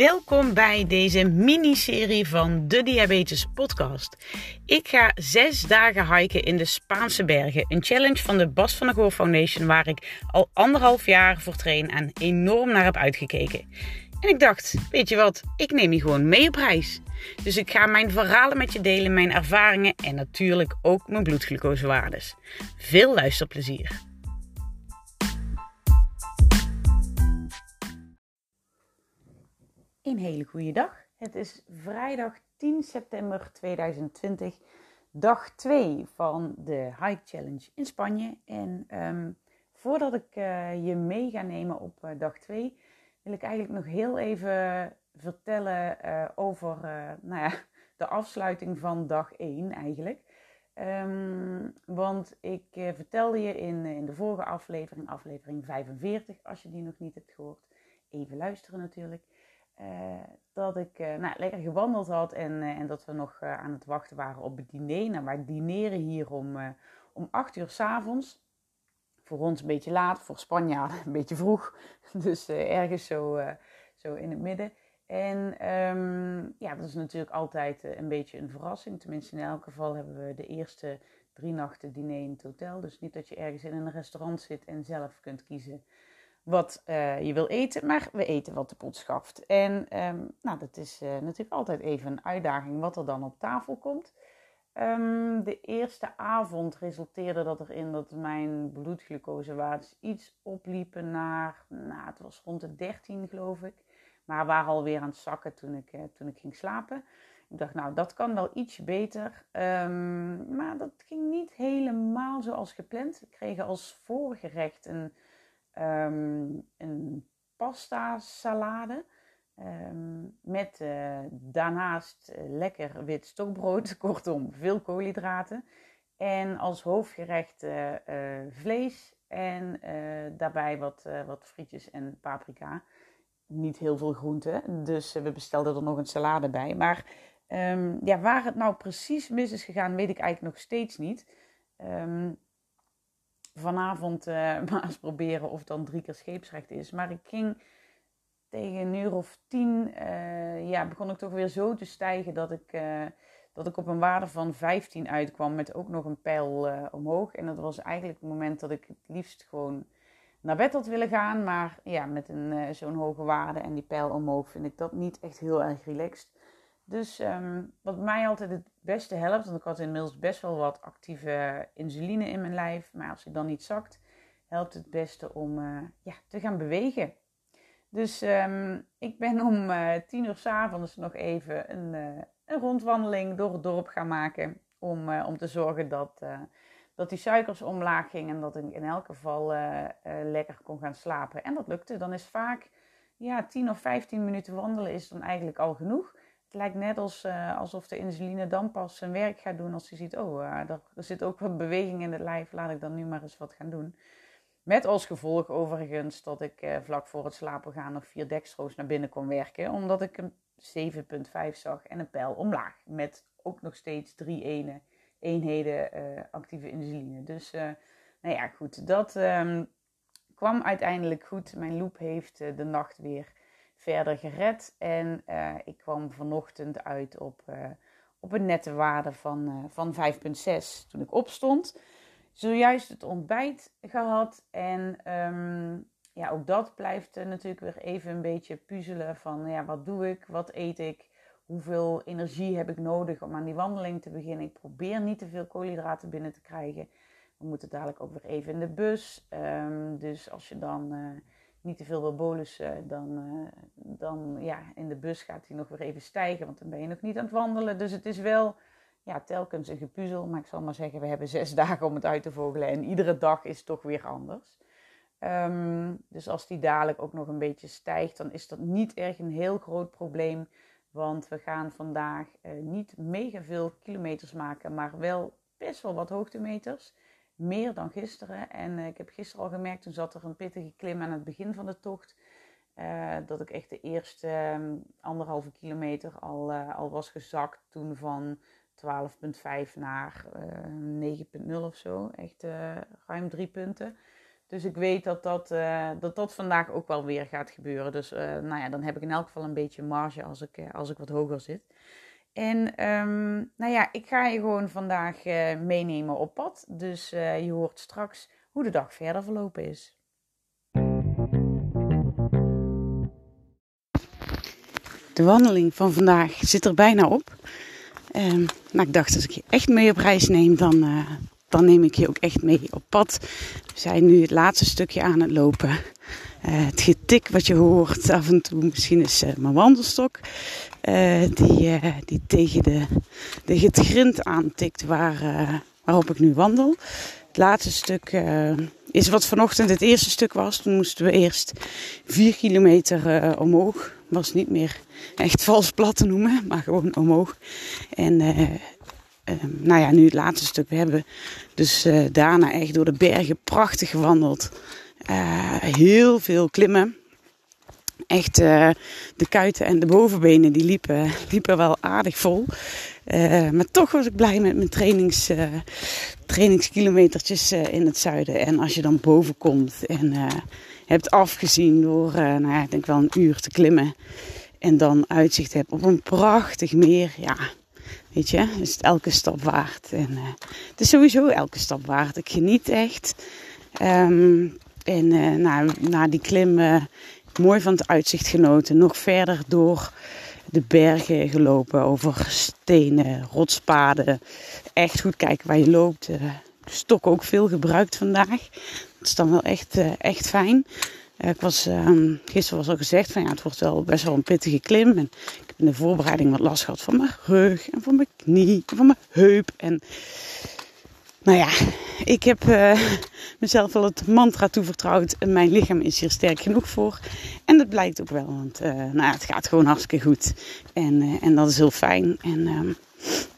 Welkom bij deze miniserie van de Diabetes Podcast. Ik ga zes dagen hiken in de Spaanse bergen. Een challenge van de Bas van der Goor Foundation, waar ik al anderhalf jaar voor train en enorm naar heb uitgekeken. En ik dacht, weet je wat, ik neem je gewoon mee op reis. Dus ik ga mijn verhalen met je delen, mijn ervaringen en natuurlijk ook mijn bloedglucosewaardes. Veel luisterplezier. Een hele goede dag. Het is vrijdag 10 september 2020, dag 2 van de Hike Challenge in Spanje. En um, voordat ik uh, je mee ga nemen op uh, dag 2, wil ik eigenlijk nog heel even vertellen uh, over nou ja, de afsluiting van dag 1 eigenlijk. Um, want ik vertelde je in, in de vorige aflevering, aflevering 45, als je die nog niet hebt gehoord, even luisteren natuurlijk. Uh, dat ik uh, nou, lekker gewandeld had en, uh, en dat we nog aan het wachten waren op het diner. Nou, wij dineren hier om, om 8 uur s'avonds. Voor ons een beetje laat, voor Spanjaarden een beetje vroeg. Dus ergens zo, zo in het midden. En um, ja, dat is natuurlijk altijd een beetje een verrassing. Tenminste, in elk geval hebben we de eerste drie nachten diner in het hotel. Dus niet dat je ergens in een restaurant zit en zelf kunt kiezen wat uh, je wil eten, maar we eten wat de pot schaft. En um, nou, dat is uh, natuurlijk altijd even een uitdaging wat er dan op tafel komt. Um, de eerste avond resulteerde dat erin dat mijn bloedglucosewaardes iets opliepen naar, nou, het was rond de 13 geloof ik. Maar waren alweer aan het zakken toen ik, uh, toen ik ging slapen. Ik dacht, nou, dat kan wel ietsje beter. Um, maar dat ging niet helemaal zoals gepland. We kregen als voorgerecht een um, een pasta salade. Um, met uh, daarnaast uh, lekker wit stokbrood, kortom veel koolhydraten. En als hoofdgerecht uh, vlees en daarbij wat, wat frietjes en paprika. Niet heel veel groenten, dus we bestelden er nog een salade bij. Maar um, ja, waar het nou precies mis is gegaan, weet ik eigenlijk nog steeds niet. Vanavond uh, maar eens proberen of het dan drie keer scheepsrecht is. Maar ik ging tegen een uur of tien, uh, ja, begon ik toch weer zo te stijgen dat ik, uh, dat ik op een waarde van 15 uitkwam met ook nog een pijl omhoog. En dat was eigenlijk het moment dat ik het liefst gewoon naar bed had willen gaan. Maar ja, met een, zo'n hoge waarde en die pijl omhoog vind ik dat niet echt heel erg relaxed. Dus um, wat mij altijd het beste helpt, want ik had inmiddels best wel wat actieve insuline in mijn lijf, maar als ik dan niet zakt, helpt het beste om uh, ja, te gaan bewegen. Dus um, ik ben om uh, tien uur s'avonds nog even een, uh, een, rondwandeling door het dorp gaan maken. Om, om te zorgen dat, dat die suikers omlaag gingen en dat ik in elk geval lekker kon gaan slapen. En dat lukte. Dan is vaak ja, 10 of 15 minuten wandelen is dan eigenlijk al genoeg. Het lijkt net als, uh, alsof de insuline dan pas zijn werk gaat doen als hij ziet, oh, uh, er, zit ook wat beweging in het lijf, laat ik dan nu maar eens wat gaan doen. Met als gevolg overigens dat ik uh, vlak voor het slapen gaan nog vier dextro's naar binnen kon werken, omdat ik een 7,5 zag en een pijl omlaag. Met ook nog steeds drie ene, eenheden actieve insuline. Dus nou ja, goed, dat um, kwam uiteindelijk goed. Mijn loop heeft de nacht weer verder gered. En uh, ik kwam vanochtend uit op, uh, op een nette waarde van, uh, van 5,6 toen ik opstond. Zojuist het ontbijt gehad. En um, ja, ook dat blijft natuurlijk weer even een beetje puzzelen van ja, wat doe ik, wat eet ik, hoeveel energie heb ik nodig om aan die wandeling te beginnen. Ik probeer niet te veel koolhydraten binnen te krijgen. We moeten dadelijk ook weer even in de bus. Um, dus als je dan niet te veel wil bolussen, dan, uh, dan ja, in de bus gaat hij nog weer even stijgen, want dan ben je nog niet aan het wandelen. Dus het is wel ja, telkens een gepuzzel, maar ik zal maar zeggen, we hebben zes dagen om het uit te vogelen en iedere dag is toch weer anders. Um, dus als die dadelijk ook nog een beetje stijgt, dan is dat niet erg een heel groot probleem. Want we gaan vandaag uh, niet mega veel kilometers maken, maar wel best wel wat hoogtemeters meer dan gisteren. En uh, ik heb gisteren al gemerkt, toen zat er een pittige klim aan het begin van de tocht. Uh, dat ik echt de eerste um, anderhalve kilometer al, uh, al was gezakt. Toen van 12,5 naar 9,0 of zo. Echt ruim drie punten. Dus ik weet dat dat, dat dat vandaag ook wel weer gaat gebeuren. Dus nou ja, dan heb ik in elk geval een beetje marge als ik, als ik wat hoger zit. En um, nou ja, ik ga je gewoon vandaag meenemen op pad. Dus je hoort straks hoe de dag verder verlopen is. De wandeling van vandaag zit er bijna op. Um, nou, ik dacht, als ik je echt mee op reis neem, dan, dan neem ik je ook echt mee op pad. We zijn nu het laatste stukje aan het lopen. Uh, het getik wat je hoort af en toe, misschien is uh, mijn wandelstok. Uh, die, die tegen de, de het grind aantikt waar, waarop ik nu wandel. Het laatste stuk is wat vanochtend het eerste stuk was. Toen moesten we eerst vier kilometer omhoog. Was niet meer echt vals plat te noemen, maar gewoon omhoog. En nou ja, nu het laatste stuk. We hebben dus uh, daarna echt door de bergen prachtig gewandeld. Uh, heel veel klimmen. Echt uh, de kuiten en de bovenbenen die liepen, liepen wel aardig vol. maar toch was ik blij met mijn trainings, trainingskilometertjes in het zuiden. En als je dan boven komt en hebt afgezien door, nou ja, ik denk wel een uur te klimmen. En dan uitzicht hebt op een prachtig meer. Ja, Weet je, is het elke stap waard. En het is sowieso elke stap waard. Ik geniet echt. Um, en uh, na, na die klim uh, mooi van het uitzicht genoten. Nog verder door de bergen gelopen. Over stenen, rotspaden. Echt goed kijken waar je loopt. de stok ook veel gebruikt vandaag. Dat is dan wel echt, echt fijn. ik was, um, gisteren was al gezegd van ja, het wordt wel best wel een pittige klim. En in de voorbereiding wat last gehad van mijn rug en van mijn knie en van mijn heup. En nou ja, ik heb uh, mezelf wel het mantra toevertrouwd. En mijn lichaam is hier sterk genoeg voor. En dat blijkt ook wel, want uh, nou het gaat gewoon hartstikke goed. En, en dat is heel fijn. En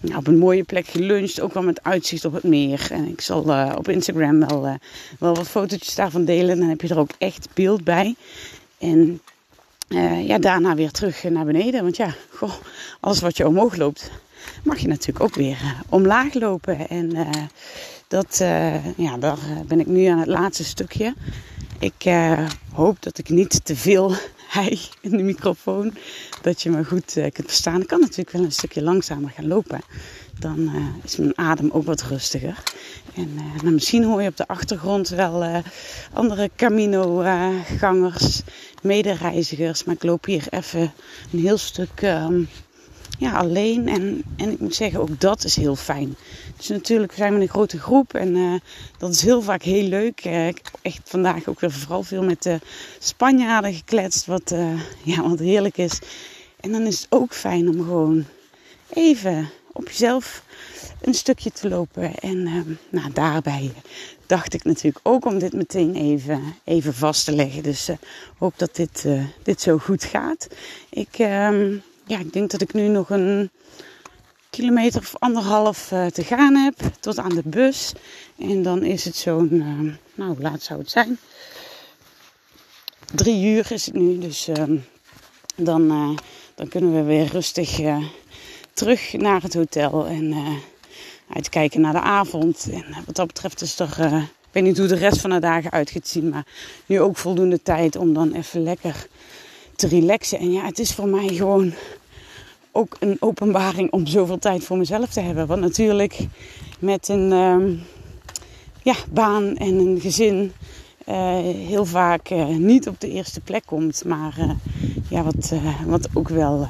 nou, op een mooie plek geluncht, ook wel met uitzicht op het meer. En ik zal op Instagram wel, wel wat fotootjes daarvan delen. Dan heb je er ook echt beeld bij. En ja, daarna weer terug naar beneden. Want ja, goh, alles wat je omhoog loopt, mag je natuurlijk ook weer omlaag lopen. En dat, ja, daar ben ik nu aan het laatste stukje. Ik hoop dat ik niet te veel hij in de microfoon, dat je me goed kunt verstaan. Ik kan natuurlijk wel een stukje langzamer gaan lopen. Dan is mijn adem ook wat rustiger. En nou, misschien hoor je op de achtergrond wel andere Camino-gangers medereizigers. Maar ik loop hier even een heel stuk um, ja, alleen. En, en ik moet zeggen, ook dat is heel fijn. Dus natuurlijk, we zijn met een grote groep en uh, dat is heel vaak heel leuk. Uh, ik heb echt vandaag ook weer vooral veel met de Spanjaarden gekletst, wat, uh, ja, wat heerlijk is. En dan is het ook fijn om gewoon even op jezelf een stukje te lopen. En ehm, nou, daarbij dacht ik natuurlijk ook om dit meteen even, even vast te leggen. Dus hoop dat dit, dit zo goed gaat. Ik, uh, ja, ik denk dat ik nu nog een kilometer of anderhalf uh, te gaan heb tot aan de bus. En dan is het zo'n, ehm, nou hoe laat zou het zijn? Drie uur is het nu, dus ehm, dan, dan kunnen we weer rustig terug naar het hotel. En uitkijken naar de avond. En wat dat betreft is er, ik weet niet hoe de rest van de dagen uit gaat zien, maar nu ook voldoende tijd om dan even lekker te relaxen. En ja, het is voor mij gewoon ook een openbaring om zoveel tijd voor mezelf te hebben. Want natuurlijk met een uh, ja, baan en een gezin uh, heel vaak uh, niet op de eerste plek komt. Maar ja, wat, wat ook wel,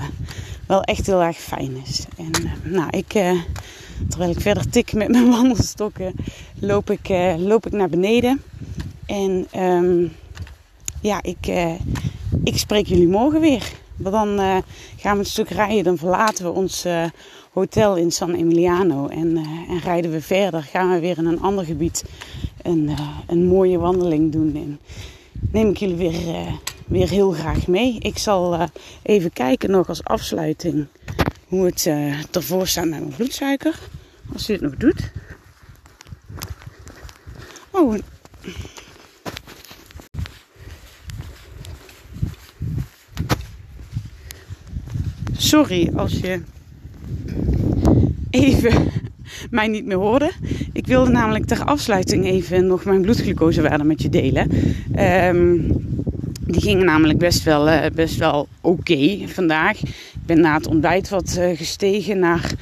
wel echt heel erg fijn is. En nou, ik Terwijl ik verder tik met mijn wandelstokken, loop ik, loop ik naar beneden. En um, ja, ik, ik spreek jullie morgen weer. Want dan uh, gaan we een stuk rijden. Dan verlaten we ons hotel in San Emiliano. En, en rijden we verder. Gaan we weer in een ander gebied een, een mooie wandeling doen. En neem ik jullie weer, weer heel graag mee. Ik zal even kijken nog als afsluiting hoe het ervoor staat met mijn bloedsuiker. Als hij het nog doet. Oh. Sorry als je even mij niet meer hoorde. Ik wilde namelijk ter afsluiting even nog mijn bloedglucosewaarde met je delen. Ehm, die gingen namelijk best wel, uh, best wel oké vandaag. Ik ben na het ontbijt wat uh, gestegen naar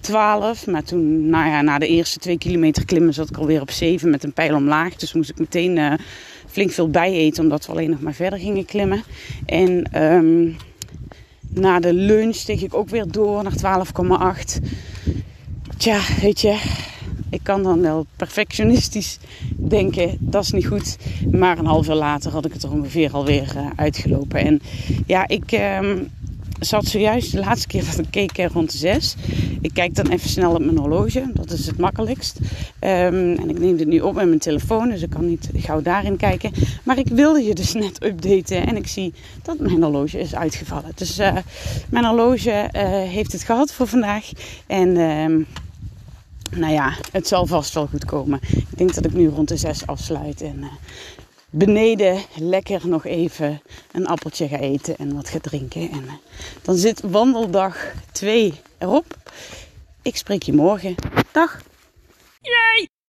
12. Maar toen, nou ja, na de eerste twee kilometer klimmen zat ik alweer op 7 met een pijl omlaag. Dus moest ik meteen uh, flink veel bijeten, omdat we alleen nog maar verder gingen klimmen. En um, na de lunch steeg ik ook weer door naar 12,8. Tja, weet je, ik kan dan wel perfectionistisch denken, dat is niet goed. Maar een half uur later had ik het er ongeveer alweer uh, uitgelopen. En ja, ik um, zat zojuist de laatste keer dat ik keek rond de 6. Ik kijk dan even snel op mijn horloge, dat is het makkelijkst. Um, en ik neem dit nu op met mijn telefoon, dus ik kan niet gauw daarin kijken. Maar ik wilde je dus net updaten en ik zie dat mijn horloge is uitgevallen. Dus uh, mijn horloge heeft het gehad voor vandaag. En um, nou ja, het zal vast wel goed komen. Ik denk dat ik nu rond de 6 afsluit en uh, beneden lekker nog even een appeltje ga eten en wat ga drinken. En uh, dan zit wandeldag 2 erop. Ik spreek je morgen. Dag! Yay!